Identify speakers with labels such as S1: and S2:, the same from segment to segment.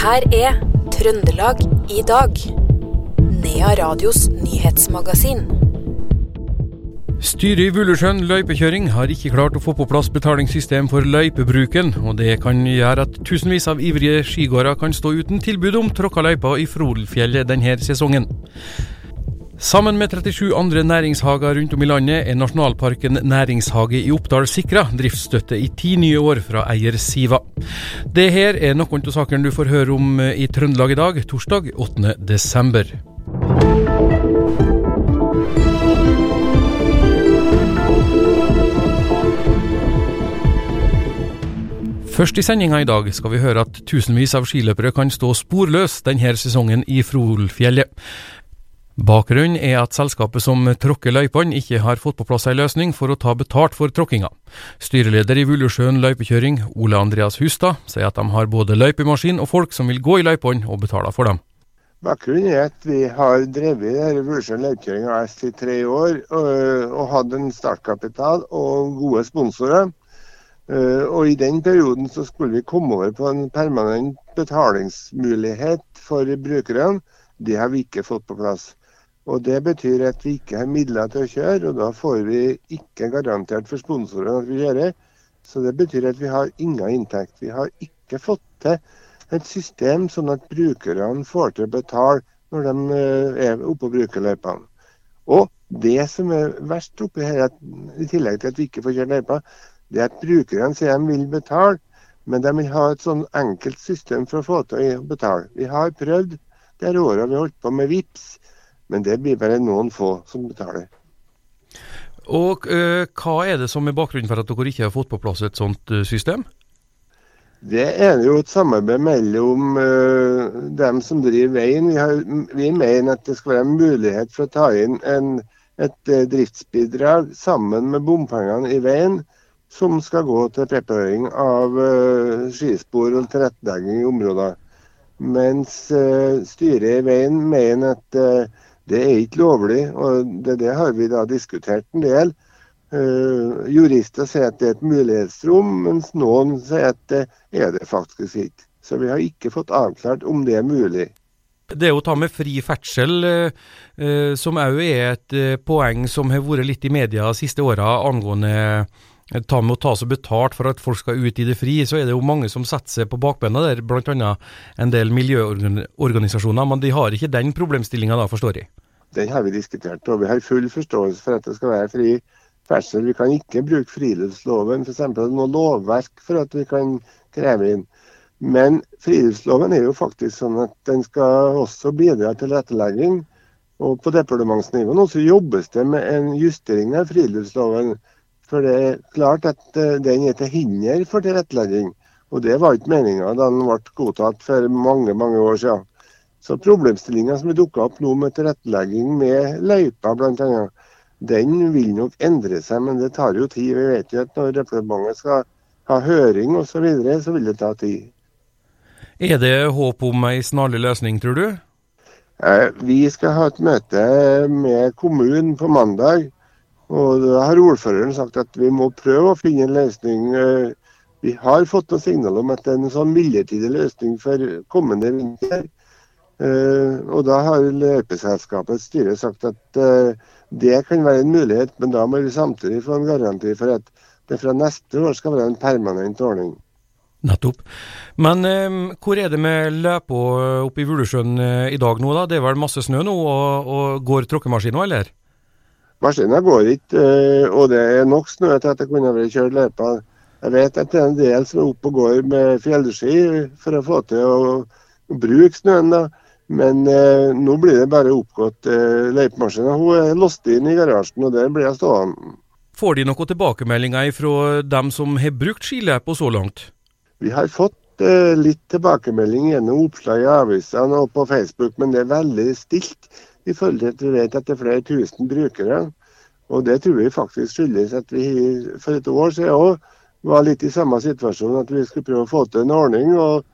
S1: her er Trøndelag i dag. Nea Radios nyhetsmagasin.
S2: Styret i Vullesjøen løypekjøring har ikke klart å få på plass betalingssystem for løypebruken, og det kan gjøre at tusenvis av ivrige skigåere kan stå uten tilbud om tråkka løyper i Frodelfjellet denne sesongen. Sammen med 37 andre næringshager rundt om i landet er nasjonalparken Næringshage i Oppdal sikra driftsstøtte i ti nye år fra eier Siva. Det her er noen av sakene du får høre om i Trøndelag i dag, torsdag 8. desember. Først i sendinga i dag skal vi høre at tusenvis av skiløpere kan stå sporløs denne sesongen i Frolfjellet. Bakgrunnen er at selskapet som tråkker løypene ikke har fått på plass ei løsning for å ta betalt for tråkkinga. Styreleder i Vullesjøen løypekjøring, Ole Andreas Hustad, sier at de har både løypemaskin og folk som vil gå i løypene og betale for dem.
S3: Bakgrunnen er at vi har drevet Vullesjøen løypekjøring AS i tre år, og, og hatt en startkapital og gode sponsorer. Uh, og I den perioden så skulle vi komme over på en permanent betalingsmulighet for brukerne. Det har vi ikke fått på plass. Og Det betyr at vi ikke har midler til å kjøre, og da får vi ikke garantert for sponsorene at vi kjører. Så det betyr at vi har ingen inntekt. Vi har ikke fått til et system sånn at brukerne får til å betale når de er oppe på brukerløypene. Og det som er verst oppi her, i tillegg til at vi ikke får kjørt løypa, det er at brukerne sier de vil betale, men de vil ha et sånn enkelt system for å få til å betale. Vi har prøvd det året vi holdt på med VIPS, men det blir bare noen få som betaler.
S2: Og øh, Hva er det som er bakgrunnen for at dere ikke har fått på plass et sånt øh, system?
S3: Det er jo et samarbeid mellom øh, dem som driver veien. Vi, har, vi, mener at det skal være en mulighet for å ta inn en, et driftsbidrag sammen med bompengene i veien som skal gå til preparering av skispor og tilrettelegging i områder. Mens styret i veien mener at det er ikke lovlig, og det, det har vi da diskutert en del. jurister sier at det er et mulighetsrom, mens noen sier at det er det faktisk ikke. Så vi har ikke fått avklart om det er mulig.
S2: Det å ta med fri ferdsel, uh, som òg er et uh, poeng som har vært litt i media de siste åra angående ta med å ta seg betalt for at folk skal ut i det fri, så er det jo mange som setter seg på bakbena der, bl.a. en del miljøorganisasjoner. Men de har ikke den problemstillinga da, forstår jeg?
S3: Den har vi diskutert, og vi har full forståelse for at det skal være fri ferdsel. Vi kan ikke bruke friluftsloven, f.eks. noe lovverk for at vi kan kreve inn. Men friluftsloven er jo faktisk sånn at den skal også bidra til rettelegging. Og på departementsnivå nå så jobbes det med en justering av friluftsloven for det er klart at eh, den er til hinder for tilrettelegging. Og det var ikke meninga da den ble godtatt for mange mange år siden. Så problemstillinga som dukka opp nå med tilrettelegging med løyper bl.a., den vil nok endre seg, men det tar jo tid. Vi vet jo at når departementet skal ha høring osv., så, videre, så vil det ta tid.
S2: Er det håp om ei snarlig løsning, tror du?
S3: Eh, vi skal ha et møte med kommunen på mandag. Og da har ordføreren sagt at vi må prøve å finne en løsning. Eh, vi har fått noen signal om at det er en sånn midlertidig løsning for kommende vinter. Eh, og da har løypeselskapets styre sagt at eh, det kan være en mulighet, men da må vi samtidig få en garanti for at det fra neste år skal være en permanent ordning.
S2: Nettopp. Men eh, hvor er det med løpa oppe i Vulesjøen i dag nå, da? Det er vel masse snø nå, og, og går tråkkemaskina, eller?
S3: Maskinen går ikke, eh, og det er nok snø til at det kunne vært kjørt løypa. Jeg vet at det er en del som er oppe og går med fjellski for å få til å bruke snøen. da. Men eh, nå blir det bare oppgått eh, løypemaskiner. Hun er låst inn i garasjen, og der blir jeg stående.
S2: Får de noen tilbakemeldinger fra dem som har brukt skiløypa så langt?
S3: Vi har fått eh, litt tilbakemelding gjennom oppslag i avisene og på Facebook, men det er veldig stilt i forhold til vet at det er flere tusen brukere. Og Det tror vi faktisk skyldes at vi for et år siden òg var litt i samme situasjon, at vi skulle prøve å få til en ordning. og,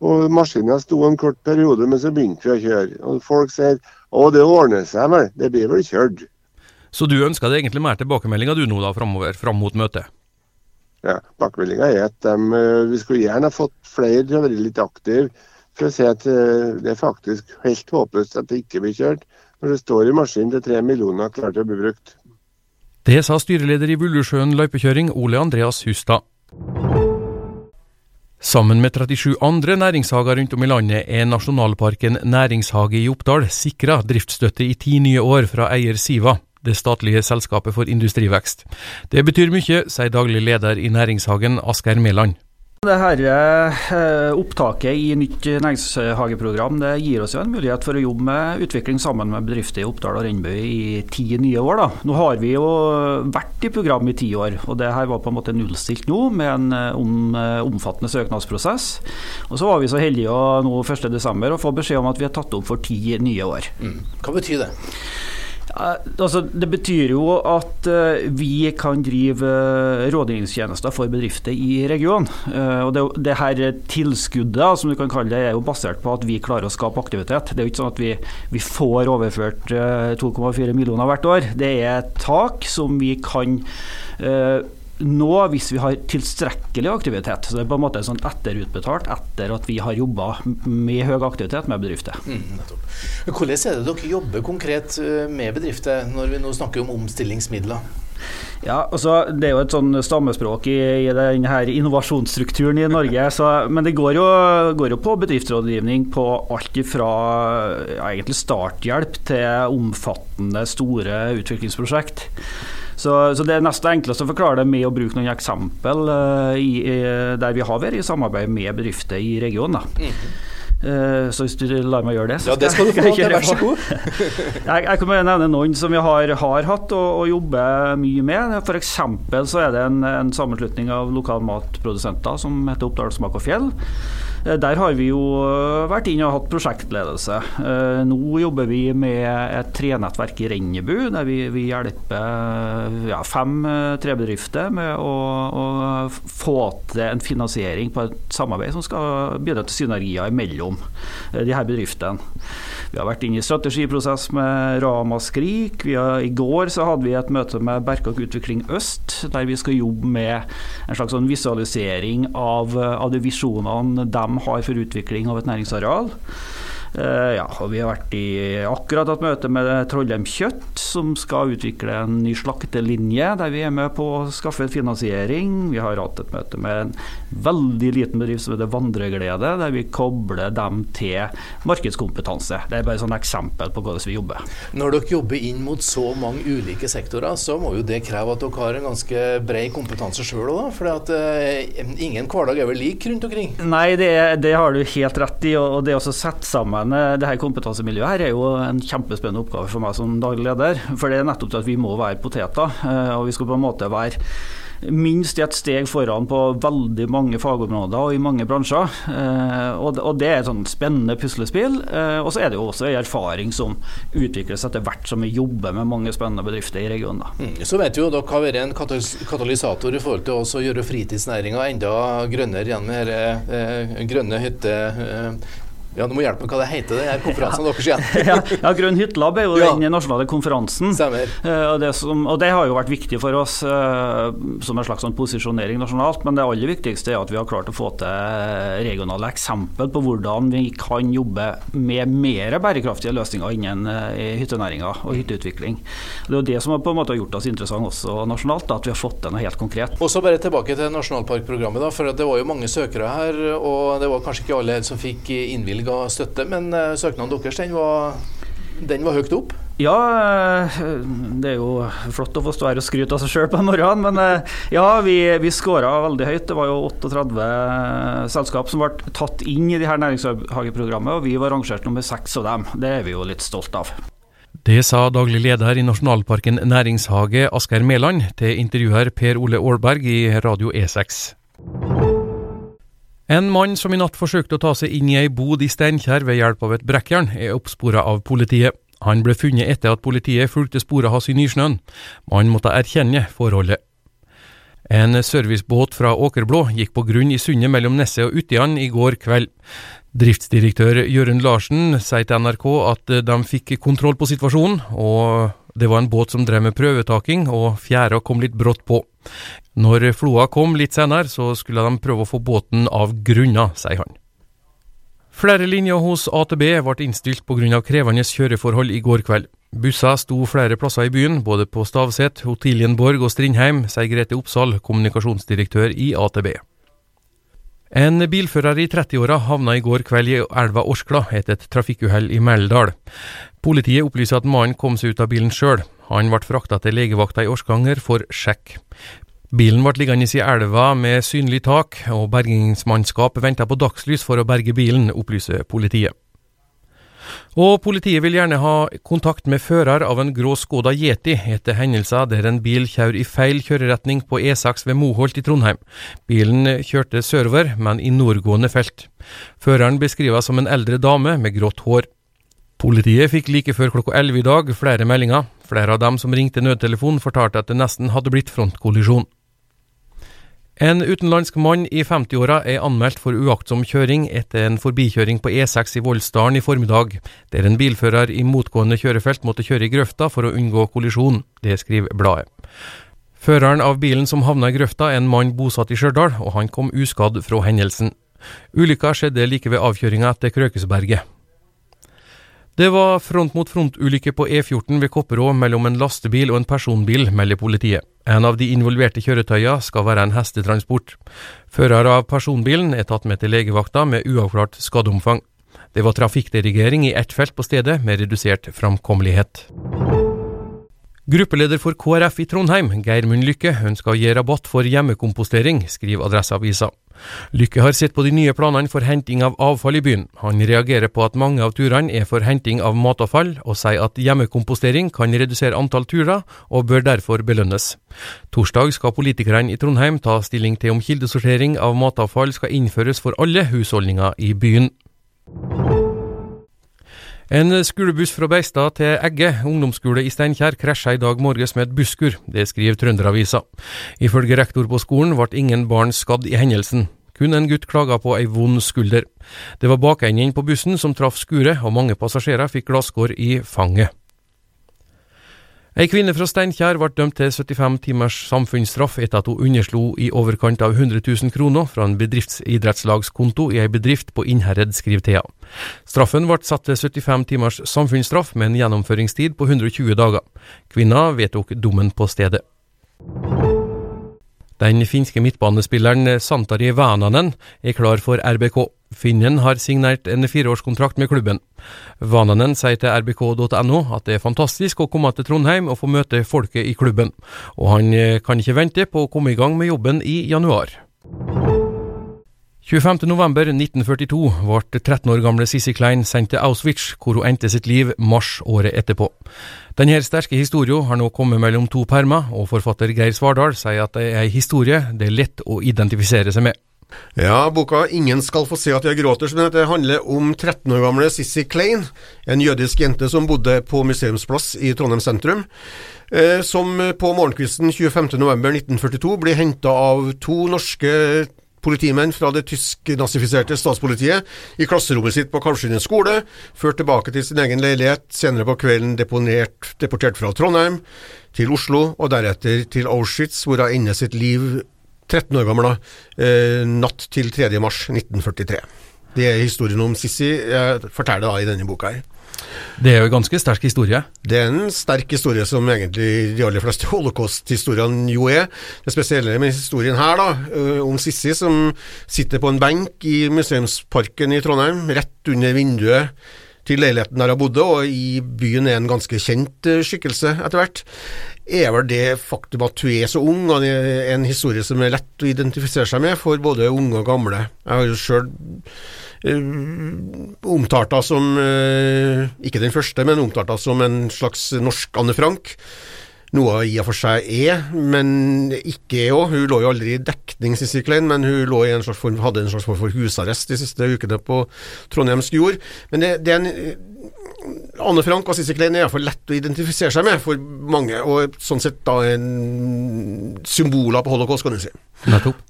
S3: og Maskinen sto en kort periode, men så begynte vi å kjøre. Og Folk sier å det ordner seg vel, det blir vel kjørt.
S2: Så du ønsker deg egentlig mer tilbakemeldinger du nå da framover, fram mot møtet?
S3: Ja, Tilbakemeldinga er at de, eh, vi skulle gjerne ha fått flere til å være litt aktive for å si at eh, det er faktisk helt håpløst at det ikke blir kjørt, når det står i maskinen til tre millioner klart å bli brukt.
S2: Det sa styreleder i Vullusjøen løypekjøring, Ole Andreas Hustad. Sammen med 37 andre næringshager rundt om i landet er nasjonalparken Næringshage i Oppdal sikra driftsstøtte i ti nye år fra eier Siva, det statlige selskapet for industrivekst. Det betyr mye, sier daglig leder i Næringshagen, Asgeir Mæland.
S4: Det her eh, Opptaket i nytt næringshageprogram det gir oss jo en mulighet for å jobbe med utvikling sammen med bedrifter i Oppdal og Rennbu i ti nye år. Da. Nå har vi jo vært i program i ti år, og det her var på en måte nullstilt nå med en eh, eh, omfattende søknadsprosess. Og Så var vi så heldige å nå 1.12. å få beskjed om at vi har tatt opp for ti nye år.
S5: Mm. Hva betyr det?
S4: Altså, det betyr jo at uh, vi kan drive uh, rådgivningstjenester for bedrifter i regionen. Uh, og det, det, her tilskuddet, som du kan kalle det, er jo basert på at vi klarer å skape aktivitet. Det er jo ikke sånn at vi, vi får overført 2,4 millioner hvert år. Det er et tak som vi kan nå hvis vi har tilstrekkelig aktivitet. Så det er på en måte sånn etterutbetalt etter at vi har jobba med høy aktivitet med bedrifter. Mm,
S5: Hvordan er det dere jobber konkret eh, med bedrifter når vi nå snakker om omstillingsmidler?
S4: Ja, altså Det er jo et sånn stammespråk i, i denne innovasjonsstrukturen i Norge. Så, men det går jo, går jo, på bedriftsrådgivning på alt fra ja, starthjelp til omfattende, store utviklingsprosjekt. Så, så, det er nesten enklest å forklare det med å bruke noen eksempel uh, i, i, der vi har vært i samarbeid med bedrifter i regionen. Mm. Uh, så hvis du lar meg gjøre det,
S5: så ja, det skal, skal du få. Vær så god.
S4: jeg, jeg kan nevne noen som vi har, har hatt og, og jobber mye med. F.eks. så er det en, en sammenslutning av lokalmatprodusenter som heter Oppdalsmak og Fjell. Eh, der har vi jo eh, vært inne og hatt prosjektledelse. Eh, nå jobber vi med et trenettverk i Rennebu, der vi, vi hjelper ja, fem trebedrifter med å, å, få til en finansiering på et samarbeid som skal bidra til synergier mellom de her bedriftene. Vi har vært inne i strategiprosess med Ramaskrik. Har, I går så hadde vi et møte med Berkak Utvikling Øst, der vi skal jobbe med en slags sånn visualisering av, av de visjonene de har for utvikling av et næringsareal. Uh, ja, Vi har vært i akkurat hatt møte med Trollheim Kjøtt, som skal utvikle en ny slaktelinje, der vi er med på å skaffe finansiering. Vi har hatt et møte med en veldig liten bedrift som heter Vandreglede, der vi kobler dem til markedskompetanse. Det er bare et eksempel på hvordan vi jobber.
S5: Når dere jobber inn mot så mange ulike sektorer, så må jo det kreve at dere har en ganske bred kompetanse sjøl òg, for at, uh, ingen hverdag er vel lik rundt omkring?
S4: Nei, det, det har du helt rett i. og det å sette sammen sammen det her kompetansemiljøet her er jo en kjempespennende oppgave for meg som daglig leder. For det er nettopp til at vi må være poteter, eh, og vi skal på en måte være minst et steg foran på veldig mange fagområder og i mange bransjer. Eh, og det er et sånn spennende puslespill. Eh, og så er det jo også en erfaring som utvikles etter hvert som vi jobber med mange spennende bedrifter i regionen.
S5: Mm, så vet jo dere har vært en katalysator i forhold til å gjøre fritidsnæringa enda grønnere gjennom denne grønne hytte ja, Du må hjelpe meg hva det heter, det er konferansen ja. deres igjen.
S4: ja, ja, Grønn hyttelab er jo ja. den nasjonale konferansen. Uh, og, det som, og, det har jo vært viktig for oss uh, som en slags sånn posisjonering nasjonalt. Men det aller viktigste er at vi har klart å få til regionale eksempel på hvordan vi kan jobbe med mer bærekraftige løsninger innen uh, hyttenæringa og hytteutvikling. Det er jo det som har på en måte gjort oss interessante også nasjonalt, da, at vi har fått til noe helt konkret.
S5: Og så bare tilbake til nasjonalparkprogrammet. da, for Det var jo mange søkere her, og det var kanskje ikke alle som fikk innvilget ga støtte, men uh, søknaden deres den var, den var høyt opp?
S4: Ja, eh, det er jo flott å få stå her og skryte av seg sjøl på morgenen, men eh, ja, vi, vi skåra veldig høyt. Det var jo 38 selskap som ble tatt inn i de her næringshageprogrammet, og vi var rangert nummer seks av dem. Det er vi jo litt stolt av.
S2: Det sa daglig leder i Nasjonalparken næringshage Asgeir Mæland til intervjuer Per Ole Aalberg i Radio E6. En mann som i natt forsøkte å ta seg inn i ei bod i Steinkjer ved hjelp av et brekkjern, er oppspora av politiet. Han ble funnet etter at politiet fulgte sporet hans i nysnøen. Mannen måtte erkjenne forholdet. En servicebåt fra Åkerblå gikk på grunn i sundet mellom Nesset og Utjan i går kveld. Driftsdirektør Jørund Larsen sier til NRK at de fikk kontroll på situasjonen, og det var en båt som drev med prøvetaking, og fjæra kom litt brått på. Når floa kom litt senere, så skulle de prøve å få båten av grunna, sier han. Flere linjer hos AtB ble innstilt pga. krevende kjøreforhold i går kveld. Busser sto flere plasser i byen, både på Stavset, Hotelienborg og Strindheim, sier Grete Oppsal, kommunikasjonsdirektør i AtB. En bilfører i 30-åra havna i går kveld i elva Orskla etter et trafikkuhell i Meldal. Politiet opplyser at mannen kom seg ut av bilen sjøl. Han ble frakta til legevakta i Orskanger for sjekk. Bilen ble liggende i elva med synlig tak, og bergingsmannskap venta på dagslys for å berge bilen, opplyser politiet. Og politiet vil gjerne ha kontakt med fører av en grå Skoda Yeti etter hendelser der en bil kjører i feil kjøreretning på E6 ved Moholt i Trondheim. Bilen kjørte sørover, men i nordgående felt. Føreren beskrives som en eldre dame med grått hår. Politiet fikk like før klokka 11 i dag flere meldinger. Flere av dem som ringte nødtelefonen fortalte at det nesten hadde blitt frontkollisjon. En utenlandsk mann i 50-åra er anmeldt for uaktsom kjøring etter en forbikjøring på E6 i Voldsdalen i formiddag, der en bilfører i motgående kjørefelt måtte kjøre i grøfta for å unngå kollisjon. Det skriver bladet. Føreren av bilen som havna i grøfta er en mann bosatt i Stjørdal, og han kom uskadd fra hendelsen. Ulykka skjedde like ved avkjøringa etter Krøkesberget. Det var front-mot-front-ulykke på E14 ved Kopperå mellom en lastebil og en personbil, melder politiet. En av de involverte kjøretøyene skal være en hestetransport. Fører av personbilen er tatt med til legevakta med uavklart skadeomfang. Det var trafikkdirigering i ett felt på stedet, med redusert framkommelighet. Gruppeleder for KrF i Trondheim, Geirmund Lykke, ønsker å gi rabatt for hjemmekompostering, skriver Adresseavisa. Lykke har sett på de nye planene for henting av avfall i byen. Han reagerer på at mange av turene er for henting av matavfall, og sier at hjemmekompostering kan redusere antall turer, og bør derfor belønnes. Torsdag skal politikerne i Trondheim ta stilling til om kildesortering av matavfall skal innføres for alle husholdninger i byen. En skolebuss fra Beistad til Egge ungdomsskole i Steinkjer krasja i dag morges med et busskur. Det skriver Trønderavisa. Ifølge rektor på skolen ble ingen barn skadd i hendelsen. Kun en gutt klaga på ei vond skulder. Det var bakenden på bussen som traff skuret, og mange passasjerer fikk glasskår i fanget. Ei kvinne fra Steinkjer ble dømt til 75 timers samfunnsstraff etter at hun underslo i overkant av 100 000 kroner fra en bedriftsidrettslagskonto i ei bedrift på Innherred, skriver Thea. Straffen ble satt til 75 timers samfunnsstraff med en gjennomføringstid på 120 dager. Kvinna vedtok dommen på stedet. Den finske midtbanespilleren Santari Vananen er klar for RBK. Finnen har signert en fireårskontrakt med klubben. Vananen sier til rbk.no at det er fantastisk å komme til Trondheim og få møte folket i klubben, og han kan ikke vente på å komme i gang med jobben i januar. 25.11.1942 ble 13 år gamle Sissy Klein sendt til Auschwitz, hvor hun endte sitt liv mars året etterpå. Denne sterke historien har nå kommet mellom to permer, og forfatter Geir Svardal sier at det er en historie det er lett å identifisere seg med.
S6: Ja, boka 'Ingen skal få se at jeg gråter' som heter, handler om 13 år gamle Sissy Klein, en jødisk jente som bodde på Museumsplass i Trondheim sentrum. Eh, som på morgenkvisten 25.11.1942 ble henta av to norske politimenn fra det tysk-nazifiserte statspolitiet i klasserommet sitt på Kalvskinnet skole, ført tilbake til sin egen leilighet, senere på kvelden deponert, deportert fra Trondheim til Oslo, og deretter til Auschwitz, hvor hun ender sitt liv 13 år gammel, eh, natt til 3. mars 1943. Det er historien om Sissi jeg forteller da i denne boka her.
S2: Det er jo en ganske sterk historie?
S6: Det er en sterk historie som egentlig de aller fleste holocaust-historiene jo er. Det spesielle med historien her, da, eh, om Sissi som sitter på en benk i Museumsparken i Trondheim, rett under vinduet til leiligheten der hun bodde, og i byen er en ganske kjent eh, skikkelse etter hvert, er vel det faktum at hun er så ung, og det er en historie som er lett å identifisere seg med for både unge og gamle. Jeg har jo sjøl uh, omtalt som, uh, ikke den første, men omtalte som en slags norsk Anne Frank. Noe hun i og for seg er, men ikke er òg. Hun lå jo aldri i dekning, Sissy Klein, men hun en form, hadde en slags form for husarrest de siste ukene på trondheimsk jord. Men det, det er en Anne Frank og Sissy Klein er iallfall lett å identifisere seg med for mange, og sånn sett da en symboler på holocaust, kan du si.
S2: Nettopp.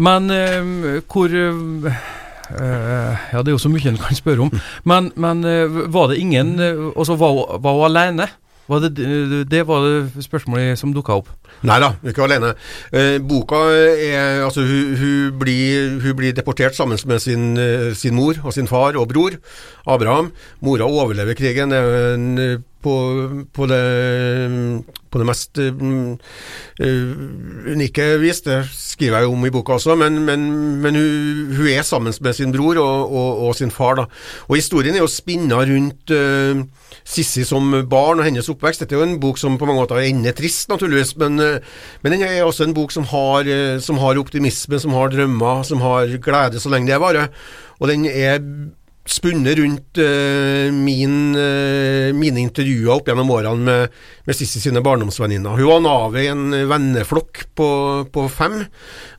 S2: Men øh, hvor uh, Ja, det er jo så mye en kan spørre om. Men, men uh, var det ingen Altså, var, var hun alene? Var det, det var det spørsmålet som dukka opp?
S6: Nei da, er ikke alene. Eh, boka er Altså, hun, hun, blir, hun, blir, deportert sammen med sin, eh, sin, mor og sin far og bror, Abraham. Mora overlever krigen. Det er en, på, på, det, på, det, mest uh, unike vis. Det skriver jeg om i boka også, men, men, men hun, hun, er sammen med sin bror og, og, og sin far. Da. Og Historien er jo spinna rundt uh, Sissi som barn og hennes oppvekst. Dette er jo en bok som på mange måter ender trist, naturligvis, men, eh, men den er også en bok som har, eh, som har optimisme, som har drømmer, som har glede så lenge det varer. Og den er spunnet rundt uh, min, uh, mine intervjuer opp gjennom årene med, med Sissi sine barndomsvenninner. Hun var navet i en venneflokk på, på fem,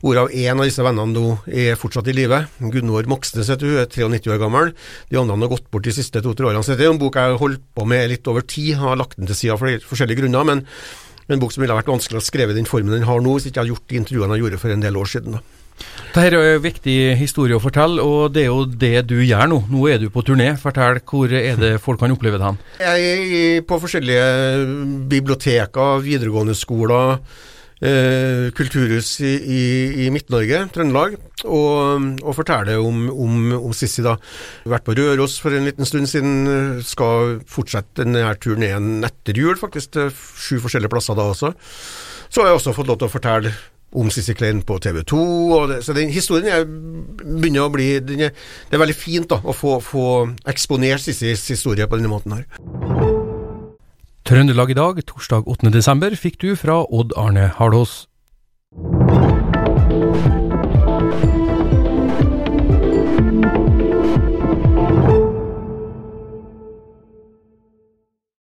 S6: hvorav én av disse vennene nå er fortsatt i live. Gunvor Moxnes heter hun, er 93 år gammel. De andre har gått bort de siste to-tre årene. Så dette er en bok jeg har holdt på med litt over tid, har lagt den til side av forskjellige grunner. men en bok som ville vært vanskelig å skrive i den formen den har nå, hvis ikke jeg hadde gjort de intervjuene jeg gjorde for en del år siden. da.
S2: Dette er en viktig historie å fortelle, og det er jo det du gjør nå. Nå er du på turné. Fortell, hvor er det folk kan oppleve deg?
S6: Jeg er på forskjellige biblioteker, videregående skoler, eh, kulturhus i, i, i Midt-Norge, Trøndelag, og, og forteller om, om, om Sissi. da. Vært på Røros for en liten stund siden. Skal fortsette denne turneen etter jul, faktisk, til sju forskjellige plasser da også. Så har jeg også fått lov til å fortelle om Sissy Klein på TV 2. Det, så den historien er, begynner å bli er, Det er veldig fint da, å få, få eksponert Sissys historie på denne måten her.
S2: Trøndelag i dag, torsdag 8.12, fikk du fra Odd Arne Hardås.